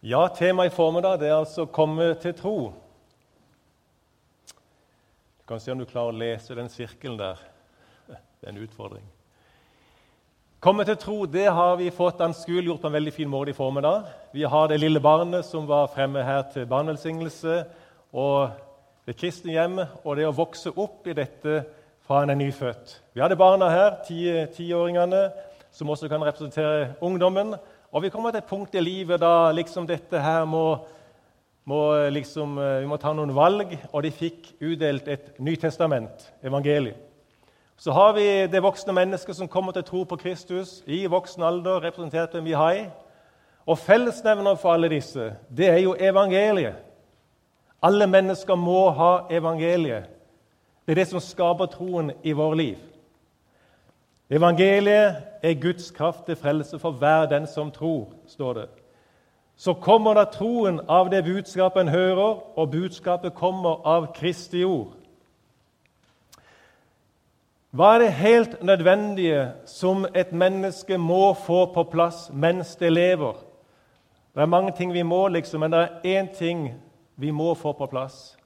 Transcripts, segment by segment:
Ja, temaet i formiddag er altså 'komme til tro'. Du kan se om du klarer å lese den sirkelen der. Det er en utfordring. Komme til tro det har vi fått anskueliggjort på en veldig fin måte i formiddag. Vi har det lille barnet som var fremme her til barnevelsignelse, og det kristne hjemmet, og det å vokse opp i dette fra en er nyfødt. Vi hadde barna her, tiåringene, som også kan representere ungdommen. Og vi kommer til et punkt i livet da liksom dette her må, må liksom, eh, Vi må ta noen valg, og de fikk utdelt et Nytestament, evangeliet. Så har vi det voksne mennesket som kommer til tro på Kristus i voksen alder, representert ved Mihai. Og fellesnevner for alle disse, det er jo evangeliet. Alle mennesker må ha evangeliet. Det er det som skaper troen i vårt liv. Evangeliet er Guds kraft til frelse for hver den som tror, står det. Så kommer da troen av det budskapet en hører, og budskapet kommer av Kristi ord. Hva er det helt nødvendige som et menneske må få på plass mens det lever? Det er mange ting vi må, liksom, men det er én ting vi må få på plass.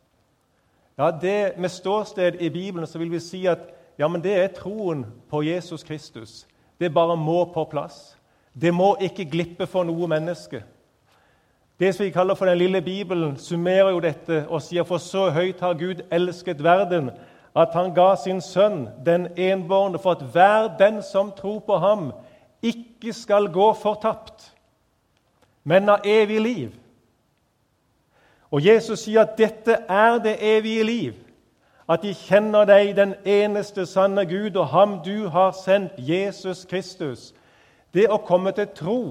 Ja, det Med ståsted i Bibelen så vil vi si at ja, men det er troen på Jesus Kristus. Det bare må på plass. Det må ikke glippe for noe menneske. Det som vi kaller for Den lille Bibelen, summerer jo dette og sier for så høyt har Gud elsket verden, at han ga sin sønn, den enbårne, for at hver den som tror på ham, ikke skal gå fortapt, men av evig liv. Og Jesus sier at dette er det evige liv at de kjenner deg, den eneste sanne Gud, og ham du har sendt, Jesus Kristus. Det å komme til tro,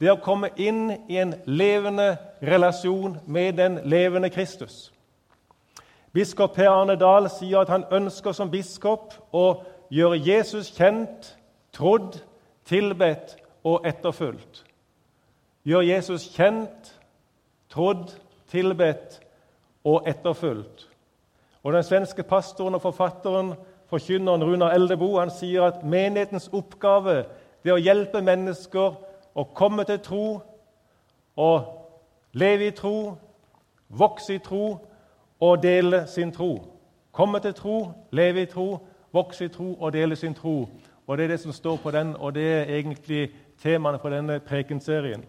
det å komme inn i en levende relasjon med den levende Kristus. Biskop Per Arne Dahl sier at han ønsker som biskop å gjøre Jesus kjent, trodd, tilbedt og etterfulgt. Gjør Jesus kjent, trodd, tilbedt og etterfulgt. Og Den svenske pastoren og forfatteren forkynneren Runar Eldebo han sier at menighetens oppgave er å hjelpe mennesker å komme til tro og leve i tro, vokse i tro og dele sin tro. Komme til tro, leve i tro, vokse i tro og dele sin tro. Og Det er det som står på den, og det er egentlig temaene for denne prekenserien.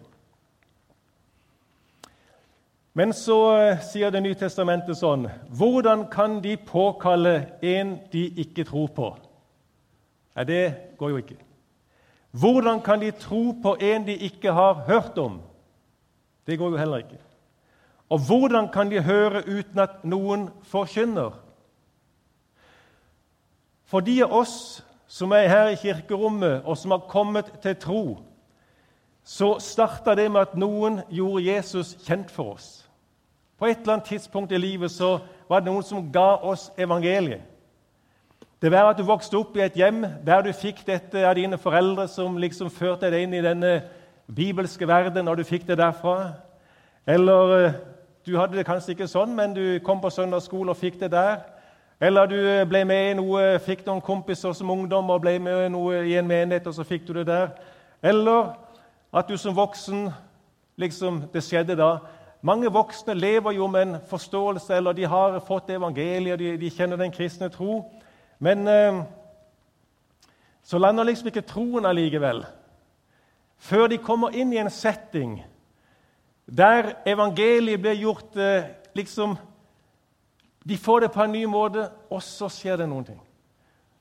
Men så eh, sier Det nye testamentet sånn Hvordan kan de påkalle en de ikke tror på? Nei, det går jo ikke. Hvordan kan de tro på en de ikke har hørt om? Det går jo heller ikke. Og hvordan kan de høre uten at noen forkynner? For de av oss som er her i kirkerommet, og som har kommet til tro, så starta det med at noen gjorde Jesus kjent for oss. På et eller annet tidspunkt i livet så var det noen som ga oss evangeliet. Det var at du vokste opp i et hjem der du fikk dette av dine foreldre, som liksom førte deg inn i denne bibelske verden, og du fikk det derfra. Eller eh, du hadde det kanskje ikke sånn, men du kom på søndagsskole og fikk det der. Eller du eh, ble med i noe, fikk noen kompiser som ungdom og ble med i noe i en menighet, og så fikk du det der. Eller at du som voksen liksom, Det skjedde da mange voksne lever jo med en forståelse, eller de har fått evangeliet, de, de kjenner den kristne tro. Men eh, så lander liksom ikke troen allikevel. Før de kommer inn i en setting der evangeliet blir gjort eh, liksom De får det på en ny måte, og så skjer det noen ting.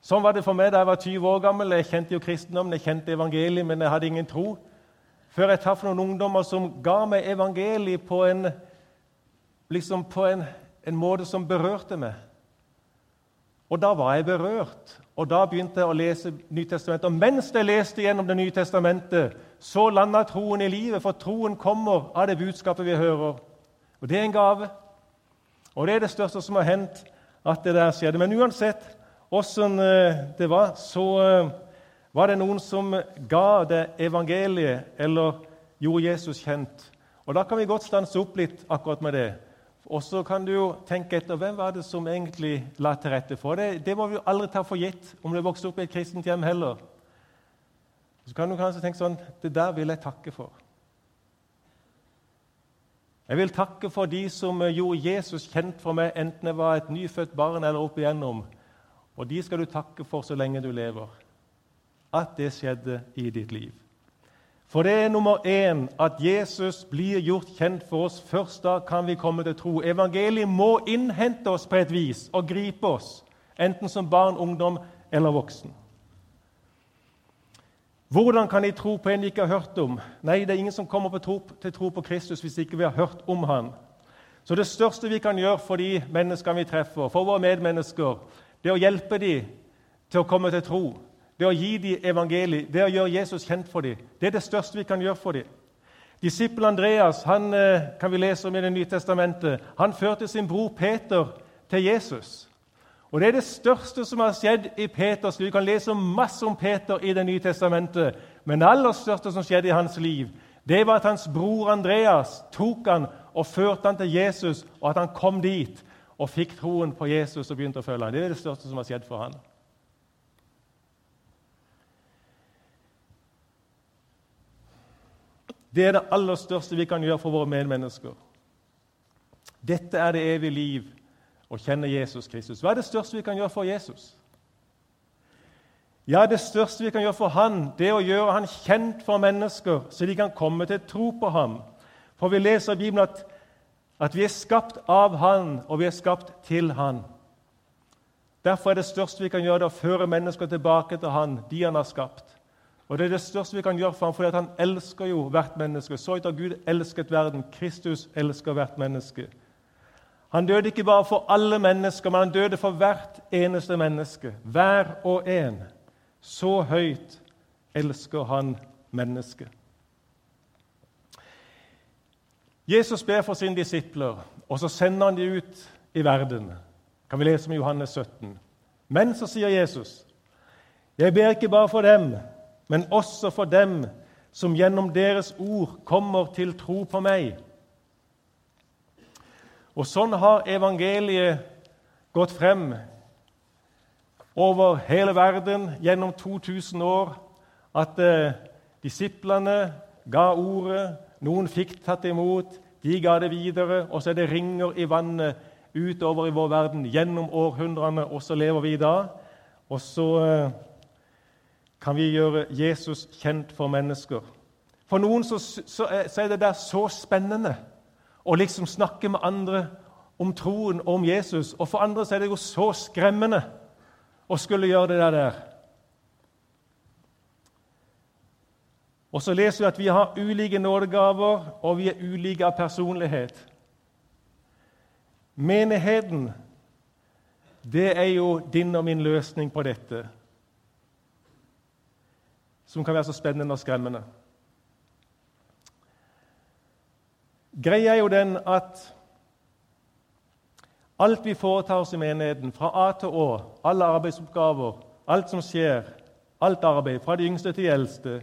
Sånn var det for meg da jeg var 20 år gammel. Jeg kjente jo kristendommen, jeg kjente evangeliet, men jeg hadde ingen tro før jeg traff noen ungdommer som ga meg evangeliet på en, liksom på en, en måte som berørte meg. Og da var jeg berørt, og da begynte jeg å lese Nytestamentet. Og mens jeg leste gjennom Det nye testamentet, så landa troen i livet, for troen kommer av det budskapet vi hører. Og det er en gave. Og det er det største som har hendt, at det der skjedde. Men uansett åssen eh, det var, så eh, var det noen som ga det evangeliet eller gjorde Jesus kjent? Og Da kan vi godt stanse opp litt akkurat med det. Og så kan du jo tenke etter hvem var det som egentlig la til rette for det. Det må vi jo aldri ta for gitt om du vokste opp i et kristent hjem heller. Så kan du kanskje tenke sånn Det der vil jeg takke for. Jeg vil takke for de som eh, gjorde Jesus kjent for meg, enten jeg var et nyfødt barn eller opp igjennom. Og de skal du takke for så lenge du lever. At det skjedde i ditt liv. For det er nummer én at Jesus blir gjort kjent for oss. Først da kan vi komme til tro. Evangeliet må innhente oss på et vis og gripe oss, enten som barn, ungdom eller voksen. Hvordan kan de tro på en de ikke har hørt om? Nei, det er ingen som kommer tro, til tro på Kristus hvis ikke vi har hørt om han. Så det største vi kan gjøre for de menneskene vi treffer, for våre medmennesker, det er å hjelpe dem til å komme til tro det å gi dem evangeliet, det å gjøre Jesus kjent for dem, det er det største vi kan gjøre for dem. Disippelen Andreas han eh, kan vi lese om i Det nye testamentet. Han førte sin bror Peter til Jesus. Og Det er det største som har skjedd i Peters liv. Vi kan lese masse om Peter i Det nye testamentet, men det aller største som skjedde i hans liv, det var at hans bror Andreas tok han og førte han til Jesus, og at han kom dit og fikk troen på Jesus og begynte å følge ham. Det er det største som har skjedd for han. Det er det aller største vi kan gjøre for våre medmennesker. Dette er det evige liv, å kjenne Jesus Kristus. Hva er det største vi kan gjøre for Jesus? Ja, Det største vi kan gjøre for han, det er å gjøre han kjent for mennesker, så de kan komme til tro på ham. For vi leser i Bibelen at, at vi er skapt av han, og vi er skapt til han. Derfor er det største vi kan gjøre, det å føre mennesker tilbake til han, de han har skapt. Og Det er det største vi kan gjøre for ham, fordi han elsker jo hvert menneske. Så ut av Gud elsket verden. Kristus elsker hvert menneske. Han døde ikke bare for alle mennesker, men han døde for hvert eneste menneske. Hver og en. Så høyt elsker han mennesket. Jesus ber for sine disipler, og så sender han dem ut i verden. Kan vi lese om Johannes 17. Men så sier Jesus, 'Jeg ber ikke bare for dem' men også for dem som gjennom deres ord kommer til tro på meg. Og sånn har evangeliet gått frem over hele verden gjennom 2000 år. At eh, disiplene ga ordet, noen fikk tatt imot, de ga det videre, og så er det ringer i vannet utover i vår verden gjennom århundrene, og så lever vi i dag. Og så eh, kan vi gjøre Jesus kjent for mennesker. For noen så, så, så, er det der så spennende å liksom snakke med andre om troen og om Jesus. Og for andre så er det jo så skremmende å skulle gjøre det der. Og så leser vi at vi har ulike nådegaver, og vi er ulike av personlighet. Menigheten, det er jo din og min løsning på dette som kan være så spennende og skremmende. Greia er jo den at alt vi foretar oss i menigheten, fra A til Å, alle arbeidsoppgaver, alt som skjer, alt arbeid, fra de yngste til de eldste,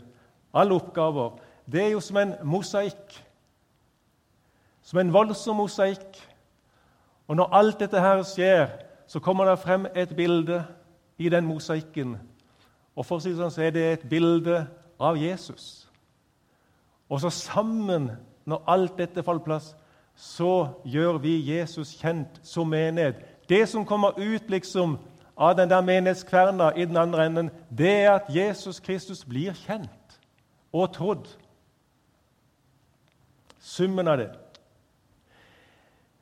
alle oppgaver, det er jo som en mosaikk. Som en voldsom mosaikk. Og når alt dette her skjer, så kommer det frem et bilde i den mosaikken og for å si det sånn, så er det et bilde av Jesus. Og så sammen, når alt dette faller plass, så gjør vi Jesus kjent som menighet. Det som kommer ut liksom av den der menighetskverna i den andre enden, det er at Jesus Kristus blir kjent og trodd. Summen av det.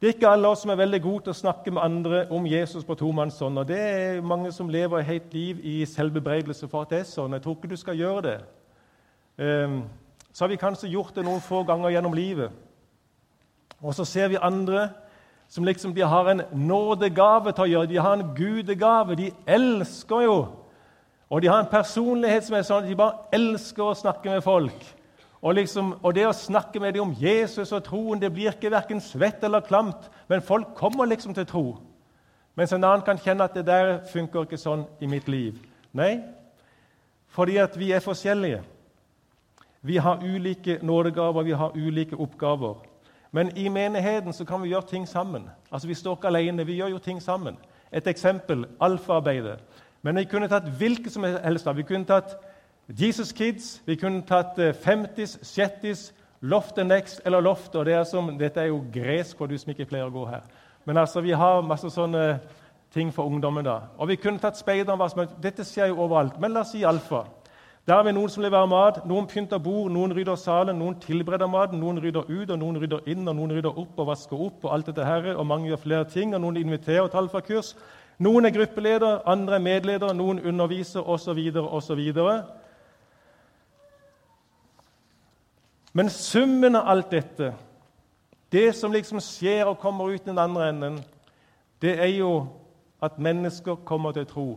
Det er ikke alle oss som er veldig gode til å snakke med andre om Jesus på tomannshånd. og Det er mange som lever et helt liv i selvbebreidelse for at det er sånn. Jeg tror ikke du skal gjøre det. Ehm, så har vi kanskje gjort det noen få ganger gjennom livet. Og så ser vi andre som liksom de har en nådegave til å gjøre. De har en gudegave. De elsker jo. Og de har en personlighet som er sånn at de bare elsker å snakke med folk. Og, liksom, og, det å snakke med dem om Jesus og troen det blir ikke verken svett eller klamt, men folk kommer liksom til tro. Mens en annen kan kjenne at det der funker ikke sånn i mitt liv. Nei, fordi at vi er forskjellige. Vi har ulike nådegaver, vi har ulike oppgaver. Men i menigheten så kan vi gjøre ting sammen. Altså Vi står ikke alene, vi gjør jo ting sammen. Et eksempel alfaarbeidet. Men vi kunne tatt hvilket som helst. Vi kunne tatt Jesus Kids, vi kunne tatt 50s, 60s, Loft and next eller loft, og det er som, Dette er jo gresk for du som ikke pleier å gå her. Men altså, vi har masse sånne ting for ungdommen. da. Og vi kunne tatt speideren. Dette skjer jo overalt. Men la oss si alfa. Der har vi noen som leverer mat, noen pynter bord, noen rydder salen, noen tilbereder maten, noen rydder ut, og noen rydder inn, og noen rydder opp og vasker opp, og alt dette her, og mange gjør flere ting, og noen inviterer til alfakurs. Noen er gruppeleder, andre er medleder, noen underviser osv. osv. Men summen av alt dette, det som liksom skjer og kommer ut den andre enden, det er jo at mennesker kommer til tro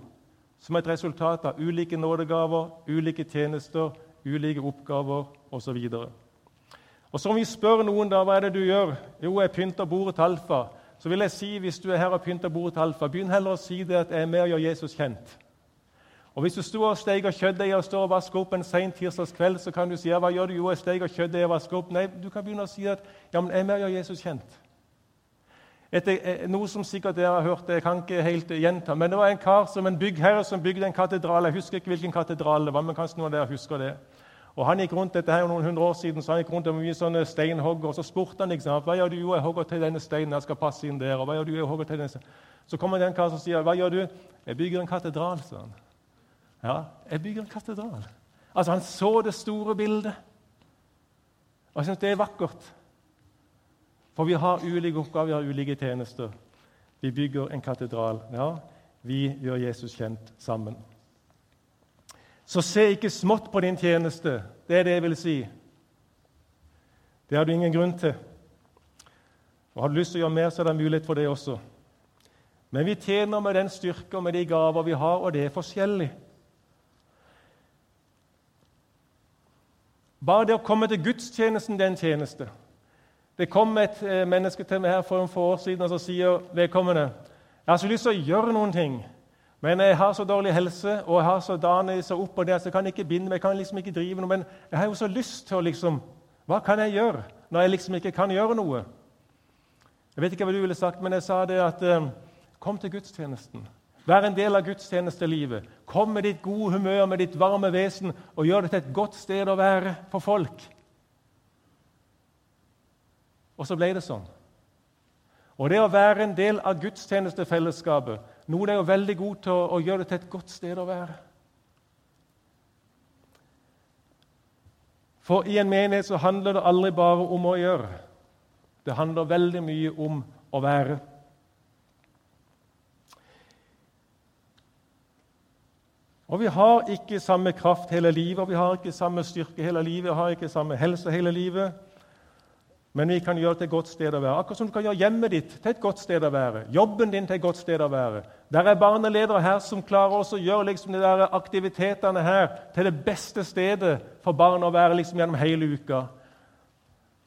som et resultat av ulike nådegaver, ulike tjenester, ulike oppgaver osv. Og, og så om vi spør noen da, hva er det du gjør, jo, jeg pynter bordet til Alfa, så vil jeg si hvis du er her og pynter bordet til Alfa, begynn heller å si det at jeg er med og gjør Jesus kjent. Og Hvis du sto og steker kjøttdeig og står og vasker opp en sen tirsdagskveld, så kan du si ja, hva gjør du? Jo, jeg steker kjøttdeig og vasker opp. Nei, du kan begynne å si at ja, men jeg er med og Jesus kjent. Etter, eh, noe som sikkert dere har hørt, jeg kan ikke helt gjenta, men det var en kar som en byggherre som bygde en katedral. Jeg husker ikke hvilken katedral det var, men kanskje noen av dere husker det. Og Han gikk rundt dette her noen hundre år siden, så han gikk rundt med mye sånne steinhogger. og Så spurte han liksom, hva gjør du? Jo, jeg hogger til denne steinen. jeg skal passe inn der. og hva gjør du? Jeg hogger til denne Så kommer det en kar som sier, hva gjør du? Jeg bygger en katedral, sa han. Ja, jeg bygger en katedral. Altså, Han så det store bildet. Og jeg syns det er vakkert. For vi har ulike oppgaver, vi har ulike tjenester. Vi bygger en katedral. Ja, vi gjør Jesus kjent sammen. Så se ikke smått på din tjeneste. Det er det jeg vil si. Det har du ingen grunn til. Og Har du lyst til å gjøre mer, så er det mulighet for det også. Men vi tjener med den styrke og med de gaver vi har, og det er forskjellig. Bare det å komme til gudstjenesten det er en tjeneste. Det kom et eh, menneske til meg her for en få år siden og så sier vedkommende jeg har så lyst til å gjøre noen ting, men jeg har så dårlig helse og jeg har så dane så opp og ned, så jeg kan ikke binde meg, jeg kan liksom ikke drive noe. Men jeg har jo så lyst til å liksom Hva kan jeg gjøre når jeg liksom ikke kan gjøre noe? Jeg vet ikke hva du ville sagt, men jeg sa det at eh, Kom til gudstjenesten. Vær en del av gudstjenestelivet. Kom med ditt gode humør, med ditt varme vesen, og gjør det til et godt sted å være for folk. Og så ble det sånn. Og det å være en del av gudstjenestefellesskapet Noen er jo veldig god til å, å gjøre det til et godt sted å være. For i en menighet så handler det aldri bare om å gjøre. Det handler veldig mye om å være. Og Vi har ikke samme kraft hele livet, og vi har ikke samme styrke hele livet, vi har ikke samme helse hele livet. Men vi kan gjøre det til et godt sted å være. Akkurat som du kan gjøre hjemmet ditt til et godt sted å være. Jobben din til et godt sted å være. Der er barneledere her som klarer å gjøre liksom de der aktivitetene her til det beste stedet for barn å være liksom gjennom hele uka.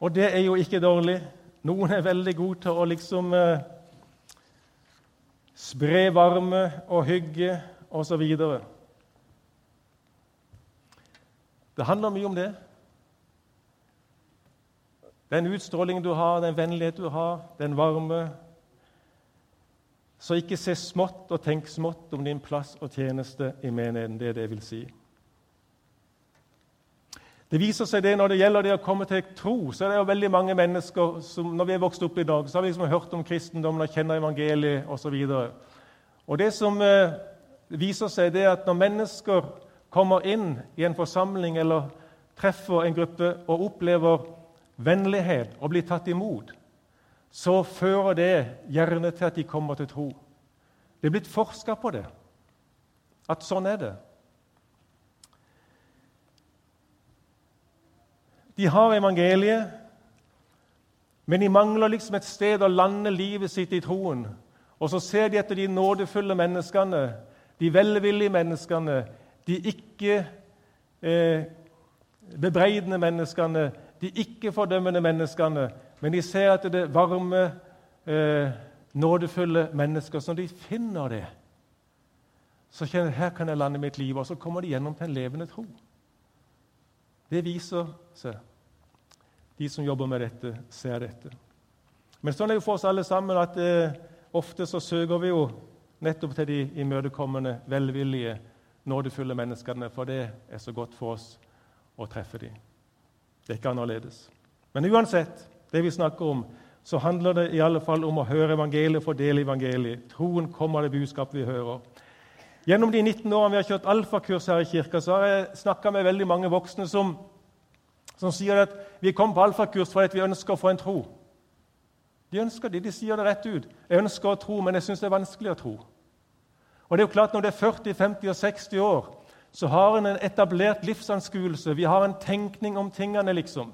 Og det er jo ikke dårlig. Noen er veldig gode til å liksom eh, spre varme og hygge osv. Det handler mye om det. Den utstrålingen du har, den vennlighet du har, den varme. Så ikke se smått og tenk smått om din plass og tjeneste i menigheten. Det er det jeg vil si. Det viser seg det Når det gjelder det å komme til tro, så er det jo veldig mange mennesker som når vi er vokst opp i dag, så har vi liksom hørt om kristendommen og kjenner evangeliet osv. Og, og det som eh, viser seg, det er at når mennesker kommer inn i en forsamling eller treffer en gruppe og opplever vennlighet og blir tatt imot, så fører det gjerne til at de kommer til tro. Det er blitt forska på det, at sånn er det. De har evangeliet, men de mangler liksom et sted å lande livet sitt i troen. Og så ser de etter de nådefulle menneskene, de velvillige menneskene, de ikke eh, bebreidende menneskene, de ikke-fordømmende menneskene, men de ser at det er varme, eh, nådefulle mennesker. Så når de finner det, så kjenner de her kan jeg lande mitt liv. Og så kommer de gjennom til en levende tro. Det viser seg. De som jobber med dette, ser dette. Men sånn er det for oss alle sammen at eh, ofte så søker vi jo nettopp til de imøtekommende, velvillige, nådefulle menneskene, for det er så godt for oss å treffe dem. Det er ikke annerledes. Men uansett det vi snakker om, så handler det i alle fall om å høre evangeliet og del i evangeliet. Troen kommer av det budskapet vi hører. Gjennom de 19 årene vi har kjørt alfakurs her i kirka, så har jeg snakka med veldig mange voksne som, som sier at vi kom på alfakurs fordi vi ønsker å få en tro. De ønsker det, de sier det rett ut. 'Jeg ønsker å tro, men jeg syns det er vanskelig å tro.' Og det er jo klart Når det er 40, 50 og 60 år, så har en en etablert livsanskuelse. Vi har en tenkning om tingene, liksom.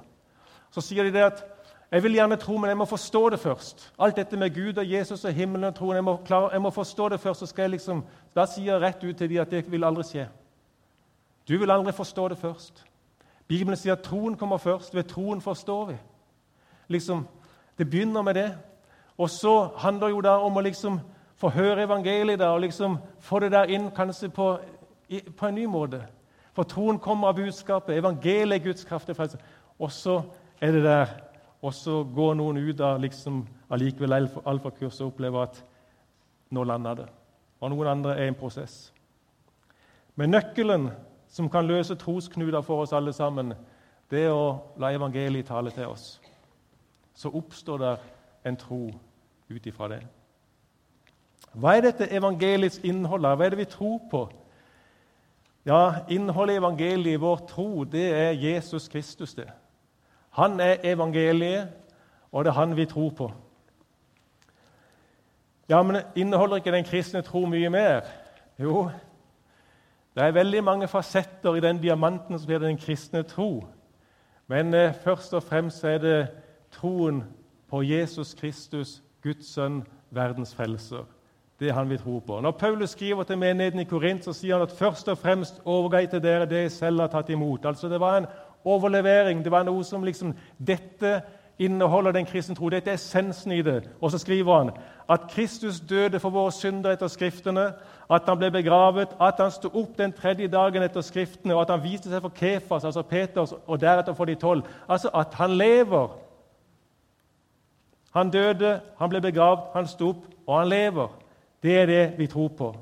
Så sier de det at 'Jeg vil gjerne tro, men jeg må forstå det først.' Alt dette med Gud og Jesus og himmelen og troen, jeg må, klare, jeg må forstå det først. så skal jeg liksom, Da sier jeg rett ut til dem at det vil aldri skje. Du vil aldri forstå det først. Bibelen sier at troen kommer først. Ved troen forstår vi. Liksom, Det begynner med det. Og så handler jo det om å liksom få høre evangeliet der, og liksom få det der inn kanskje på, på en ny måte. For troen kommer av budskapet. Evangeliet er Guds kraft til. Og så er det der og så går noen ut av liksom, allikevel alfakurset og opplever at nå landa det. Og noen andre er i en prosess. Men nøkkelen som kan løse trosknuter for oss alle sammen, det er å la evangeliet tale til oss. Så oppstår der en tro ut ifra det. Hva er dette evangeliets innhold? Hva er det vi tror på? Ja, Innholdet i evangeliet i vår tro, det er Jesus Kristus. det. Han er evangeliet, og det er han vi tror på. Ja, men Inneholder ikke den kristne tro mye mer? Jo, det er veldig mange fasetter i den diamanten som blir den kristne tro. Men eh, først og fremst er det troen på Jesus Kristus, Guds sønn, verdens frelser. Det han vi tror på. Når Paulus skriver til menigheten i Korint, så sier han at først og fremst overga til dere det jeg selv har tatt imot. Altså Det var en overlevering. Det var noe som liksom Dette inneholder den kristne tro. Dette er essensen i det. Og så skriver han at Kristus døde for våre synder etter Skriftene, at han ble begravet, at han sto opp den tredje dagen etter Skriftene, og at han viste seg for Kefas, altså Peters, og deretter for de tolv. Altså at han lever. Han døde, han ble begravd, han sto opp, og han lever. Det er det vi tror på.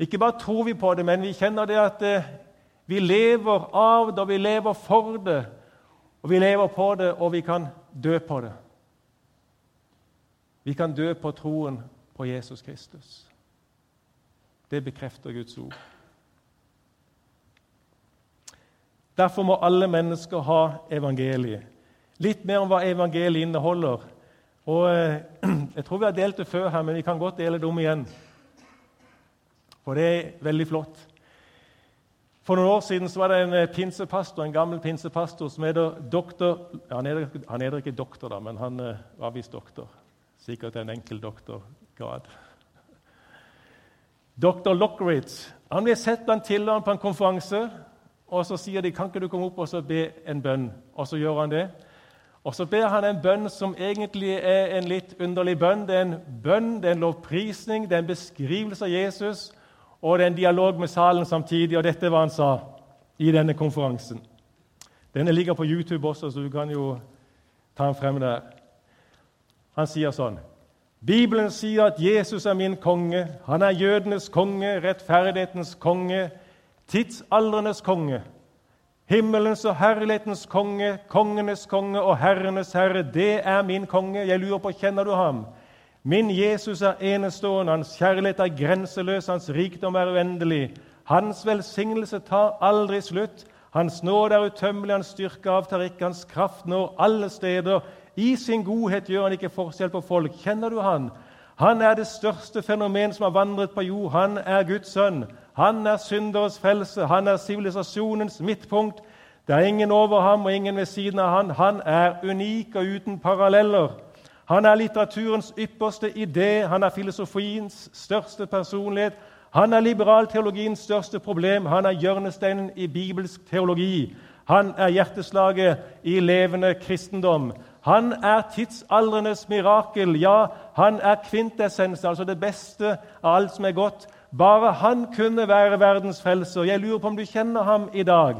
Ikke bare tror vi på det, men vi kjenner det at eh, vi lever av det, og vi lever for det, og vi lever på det, og vi kan dø på det. Vi kan dø på troen på Jesus Kristus. Det bekrefter Guds ord. Derfor må alle mennesker ha evangeliet. Litt mer om hva evangeliet inneholder. Og eh, Jeg tror vi har delt det før her, men vi kan godt dele det om igjen. For det er veldig flott. For noen år siden var det en eh, pinsepastor, en gammel pinsepastor som heter doktor Han heter, ikke doktor, da, men han uh, var visst doktor. Sikkert en enkel doktorgrad. Doktor Lockridge han ble sett blant tilhørerne på en konferanse. og Så sier de kan ikke du komme opp og så be en bønn. Og så gjør han det. Og Så ber han en bønn som egentlig er en litt underlig bønn. Det er en bønn, det er en lovprisning, det er en beskrivelse av Jesus og det er en dialog med salen samtidig. Og dette var han sa i denne konferansen. Denne ligger på YouTube også, så du kan jo ta den frem der. Han sier sånn Bibelen sier at Jesus er min konge. Han er jødenes konge, rettferdighetens konge, tidsaldrenes konge. Himmelens og herlighetens konge, kongenes konge og herrenes herre. Det er min konge. Jeg lurer på, kjenner du ham? Min Jesus er enestående, hans kjærlighet er grenseløs, hans rikdom er uendelig. Hans velsignelse tar aldri slutt. Hans nåde er utømmelig, hans styrke avtar ikke, hans kraft når alle steder. I sin godhet gjør han ikke forskjell på folk. Kjenner du han? Han er det største fenomen som har vandret på jord. Han er Guds sønn. Han er synderes frelse. Han er sivilisasjonens midtpunkt. Det er ingen over ham og ingen ved siden av han. Han er unik og uten paralleller. Han er litteraturens ypperste idé, han er filosofiens største personlighet. Han er liberalteologiens største problem, han er hjørnesteinen i bibelsk teologi. Han er hjerteslaget i levende kristendom. Han er tidsaldrenes mirakel. Ja, han er kvintessens, altså det beste av alt som er godt. Bare han kunne være verdens frelser. Jeg lurer på om du kjenner ham i dag.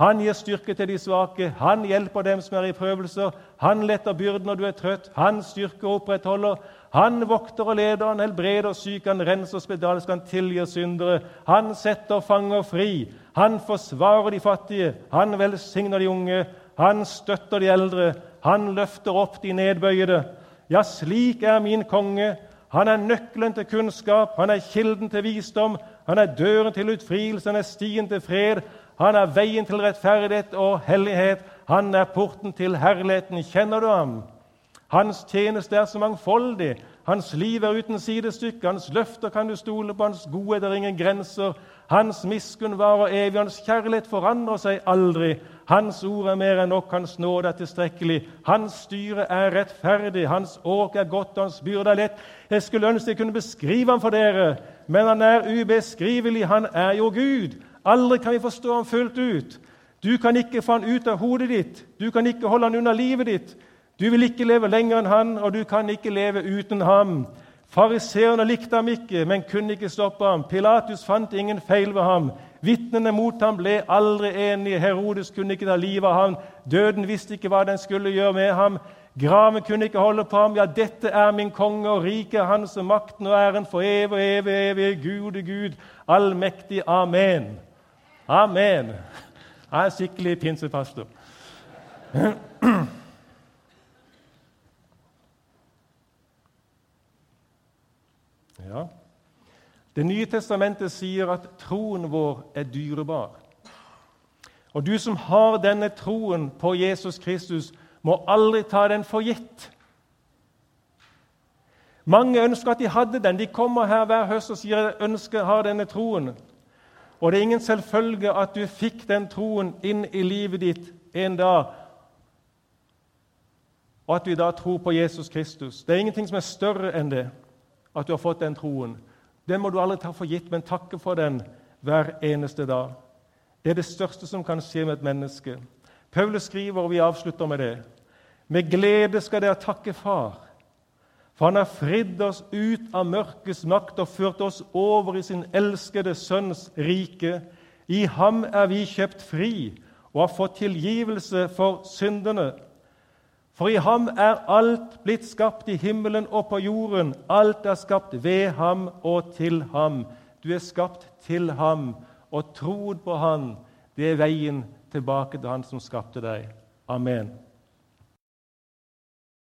Han gir styrke til de svake, han hjelper dem som er i prøvelser. Han letter byrden når du er trøtt, han styrker og opprettholder. Han vokter og leder, han helbreder syke, han renser spedalsk, han tilgir syndere. Han setter fanger fri, han forsvarer de fattige, han velsigner de unge. Han støtter de eldre. Han løfter opp de nedbøyede. Ja, slik er min konge. Han er nøkkelen til kunnskap, han er kilden til visdom, han er døren til utfrielse, han er stien til fred, han er veien til rettferdighet og hellighet, han er porten til herligheten. Kjenner du ham? Hans tjeneste er så mangfoldig. Hans liv er uten sidestykke. Hans løfter kan du stole på. Hans godhet er ingen grenser. Hans miskunn varer evig. Hans kjærlighet forandrer seg aldri. Hans ord er mer enn nok. Hans nåde er tilstrekkelig. Hans styre er rettferdig. Hans åk er godt, hans byrde er lett. Jeg skulle ønske jeg kunne beskrive ham for dere, men han er ubeskrivelig. Han er jo Gud. Aldri kan vi forstå ham fullt ut. Du kan ikke få han ut av hodet ditt. Du kan ikke holde han under livet ditt. Du vil ikke leve lenger enn han, og du kan ikke leve uten ham. Fariseerne likte ham ikke, men kunne ikke stoppe ham. Pilatus fant ingen feil ved ham. Vitnene mot ham ble aldri enige. Herodes kunne ikke ta livet av ham. Døden visste ikke hva den skulle gjøre med ham. Graven kunne ikke holde på ham. Ja, dette er min konge, og riket hans, og makten og æren for evig og evig, evig. Gud Gud, allmektig. Amen. Amen. Jeg er skikkelig pinsepastor. Ja. Det nye testamentet sier at troen vår er dyrebar. Og du som har denne troen på Jesus Kristus, må aldri ta den for gitt. Mange ønsker at de hadde den. De kommer her hver høst og sier at de ønsker å ha denne troen. Og det er ingen selvfølge at du fikk den troen inn i livet ditt en dag, og at du da tror på Jesus Kristus. Det er ingenting som er større enn det at du har fått den troen. Den må du aldri ta for gitt, men takke for den hver eneste dag. Det er det største som kan skje med et menneske. Paulus skriver, og vi avslutter med det. Med glede skal dere takke Far, for Han har fridd oss ut av mørkets makt og ført oss over i sin elskede Sønns rike. I ham er vi kjøpt fri og har fått tilgivelse for syndene. For i ham er alt blitt skapt i himmelen og på jorden. Alt er skapt ved ham og til ham. Du er skapt til ham, og troen på han, det er veien tilbake til han som skapte deg. Amen.